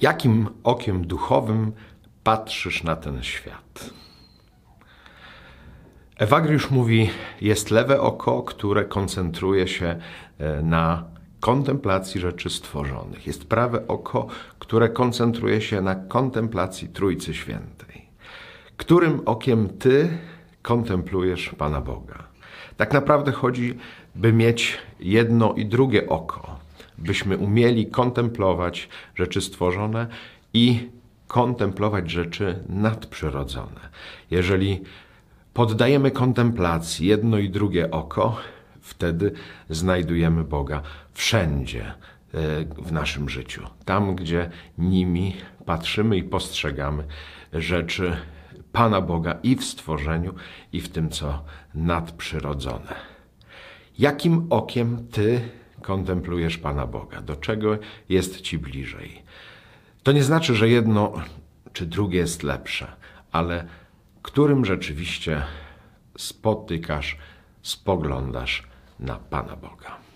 Jakim okiem duchowym patrzysz na ten świat? Ewagriusz mówi, jest lewe oko, które koncentruje się e, na kontemplacji rzeczy stworzonych. Jest prawe oko, które koncentruje się na kontemplacji Trójcy Świętej. Którym okiem ty kontemplujesz Pana Boga? Tak naprawdę chodzi, by mieć jedno i drugie oko, byśmy umieli kontemplować rzeczy stworzone i kontemplować rzeczy nadprzyrodzone. Jeżeli poddajemy kontemplacji jedno i drugie oko, wtedy znajdujemy Boga wszędzie e, w naszym życiu. Tam, gdzie nimi patrzymy i postrzegamy rzeczy Pana Boga i w stworzeniu, i w tym, co nadprzyrodzone. Jakim okiem Ty kontemplujesz Pana Boga? Do czego jest Ci bliżej? To nie znaczy, że jedno czy drugie jest lepsze, ale którym rzeczywiście spotykasz, spoglądasz na Pana Boga.